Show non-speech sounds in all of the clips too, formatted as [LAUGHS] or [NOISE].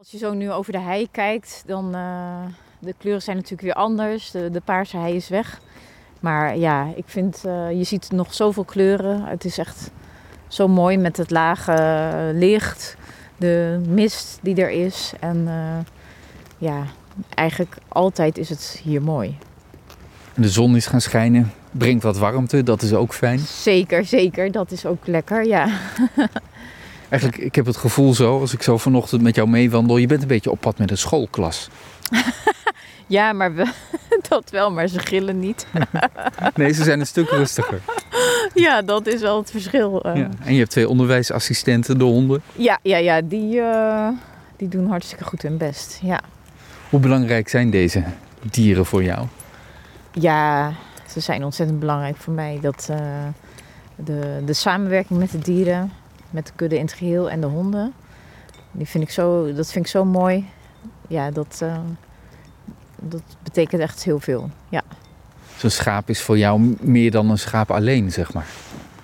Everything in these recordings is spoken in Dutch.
Als je zo nu over de hei kijkt, dan uh, de kleuren zijn natuurlijk weer anders. De, de paarse hei is weg. Maar ja, ik vind, uh, je ziet nog zoveel kleuren. Het is echt zo mooi met het lage licht, de mist die er is. En uh, ja, eigenlijk altijd is het hier mooi. De zon is gaan schijnen, brengt wat warmte, dat is ook fijn. Zeker, zeker. Dat is ook lekker, ja. [LAUGHS] Eigenlijk, ik heb het gevoel zo, als ik zo vanochtend met jou meewandel, je bent een beetje op pad met een schoolklas. [LAUGHS] ja, maar we, [LAUGHS] dat wel, maar ze gillen niet. [LAUGHS] nee, ze zijn een stuk rustiger. Ja, dat is wel het verschil. Ja. En je hebt twee onderwijsassistenten, de honden. Ja, ja, ja die, uh, die doen hartstikke goed hun best. Ja. Hoe belangrijk zijn deze dieren voor jou? Ja, ze zijn ontzettend belangrijk voor mij. Dat, uh, de, de samenwerking met de dieren, met de kudde in het geheel en de honden. Die vind ik zo, dat vind ik zo mooi. Ja, dat, uh, dat betekent echt heel veel. Ja. Zo'n schaap is voor jou meer dan een schaap alleen, zeg maar.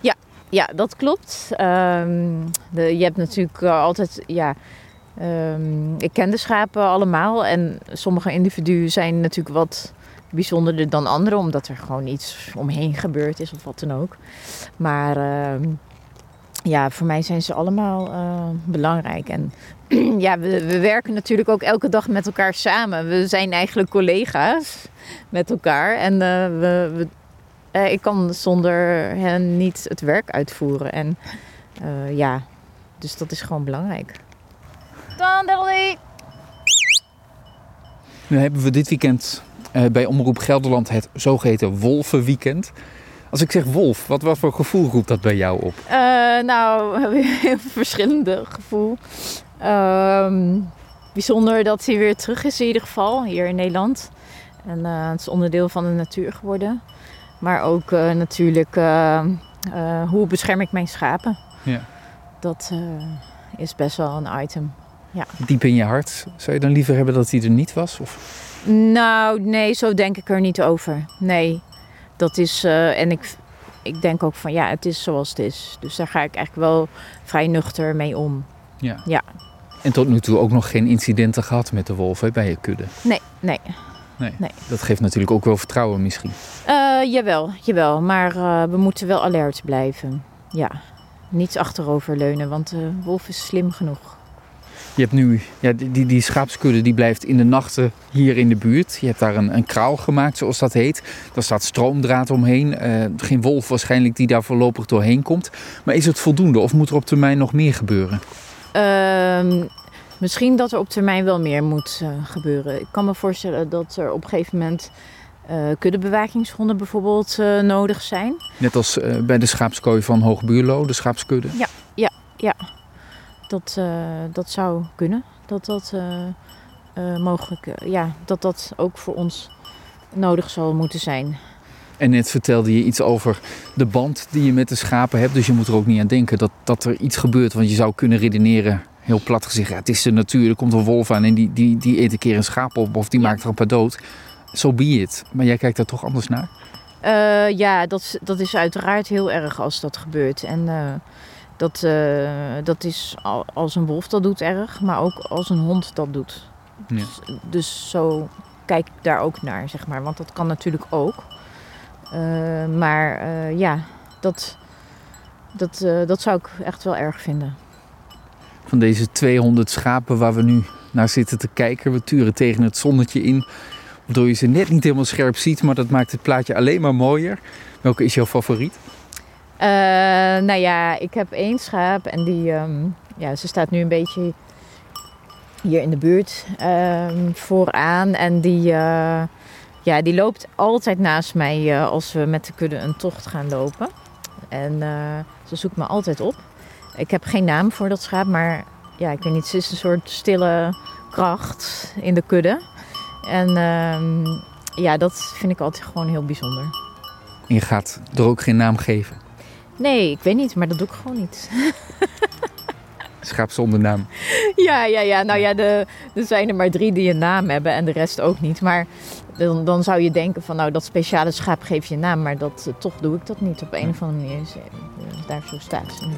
Ja, ja dat klopt. Um, de, je hebt natuurlijk uh, altijd. Ja, um, ik ken de schapen allemaal. En sommige individuen zijn natuurlijk wat bijzonderder dan andere, omdat er gewoon iets omheen gebeurd is of wat dan ook. Maar uh, ja, voor mij zijn ze allemaal uh, belangrijk. En [CLEARS THROAT] ja, we, we, werken natuurlijk ook elke dag met elkaar samen. We zijn eigenlijk collega's met elkaar. En uh, we, we uh, ik kan zonder hen niet het werk uitvoeren. En ja, dus dat is gewoon belangrijk. Dan, Dolly! Nu hebben we dit weekend uh, bij Omroep Gelderland het zogeheten Wolvenweekend. Als ik zeg wolf, wat, wat voor gevoel roept dat bij jou op? Uh, nou, [LAUGHS] heel verschillende gevoel. Uh, bijzonder dat hij weer terug is in ieder geval, hier in Nederland. En uh, het is onderdeel van de natuur geworden. Maar ook natuurlijk, hoe bescherm ik mijn schapen? Ja. Dat is best wel een item. Ja. Diep in je hart, zou je dan liever hebben dat hij er niet was? Of? Nou, nee, zo denk ik er niet over. Nee, dat is. Uh, en ik, ik denk ook van ja, het is zoals het is. Dus daar ga ik eigenlijk wel vrij nuchter mee om. Ja. ja. En tot nu toe ook nog geen incidenten gehad met de wolf hè, bij je kudde? Nee, nee. Nee. nee. Dat geeft natuurlijk ook wel vertrouwen misschien. Uh, jawel, jawel. Maar uh, we moeten wel alert blijven. Ja. Niet achteroverleunen, want de wolf is slim genoeg. Je hebt nu, ja, die, die schaapskudde die blijft in de nachten hier in de buurt. Je hebt daar een, een kraal gemaakt, zoals dat heet. Daar staat stroomdraad omheen. Uh, geen wolf waarschijnlijk die daar voorlopig doorheen komt. Maar is het voldoende of moet er op termijn nog meer gebeuren? Uh, misschien dat er op termijn wel meer moet uh, gebeuren. Ik kan me voorstellen dat er op een gegeven moment uh, kuddebewakingshonden bijvoorbeeld uh, nodig zijn. Net als bij de schaapskooi van Hoogbuurlo, de schaapskudde? Ja, ja, ja. Dat, uh, dat zou kunnen. Dat dat uh, uh, mogelijk, ja, dat dat ook voor ons nodig zal moeten zijn. En net vertelde je iets over de band die je met de schapen hebt. Dus je moet er ook niet aan denken dat, dat er iets gebeurt. Want je zou kunnen redeneren, heel plat gezegd, ja, het is de natuur. Er komt een wolf aan en die, die, die eet een keer een schaap op of die maakt er een paar dood. Zo so be it. Maar jij kijkt daar toch anders naar? Uh, ja, dat, dat is uiteraard heel erg als dat gebeurt. En uh, dat, uh, dat is als een wolf dat doet erg, maar ook als een hond dat doet. Ja. Dus, dus, zo kijk ik daar ook naar, zeg maar. Want dat kan natuurlijk ook. Uh, maar uh, ja, dat, dat, dat zou ik echt wel erg vinden. Van deze 200 schapen waar we nu naar zitten te kijken, we turen tegen het zonnetje in. Waardoor je ze net niet helemaal scherp ziet, maar dat maakt het plaatje alleen maar mooier. Welke is jouw favoriet? Uh, nou ja, ik heb één schaap en die, um, ja, ze staat nu een beetje hier in de buurt um, vooraan. En die, uh, ja, die loopt altijd naast mij uh, als we met de kudde een tocht gaan lopen. En ze zoekt me altijd op. Ik heb geen naam voor dat schaap, maar ja, ik weet niet, ze is een soort stille kracht in de kudde. En um, ja, dat vind ik altijd gewoon heel bijzonder. Je gaat er ook geen naam geven? Nee, ik weet niet, maar dat doe ik gewoon niet. [LAUGHS] Schaap zonder naam. Ja, ja, ja. Nou ja, de, er zijn er maar drie die een naam hebben en de rest ook niet. Maar dan, dan zou je denken van nou, dat speciale schaap geef je een naam. Maar dat, uh, toch doe ik dat niet op een of andere manier. Uh, daar zo staat ze nu.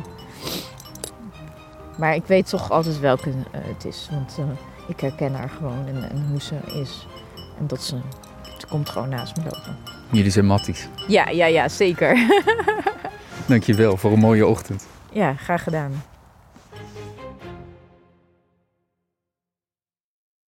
Maar ik weet toch altijd welke eh, het is. Want eh, ik herken haar gewoon en, en hoe ze is. En dat ze, ze komt gewoon naast me lopen. Jullie zijn matties. Ja, ja, ja, zeker. [LAUGHS] Dankjewel voor een mooie ochtend. ja, graag gedaan.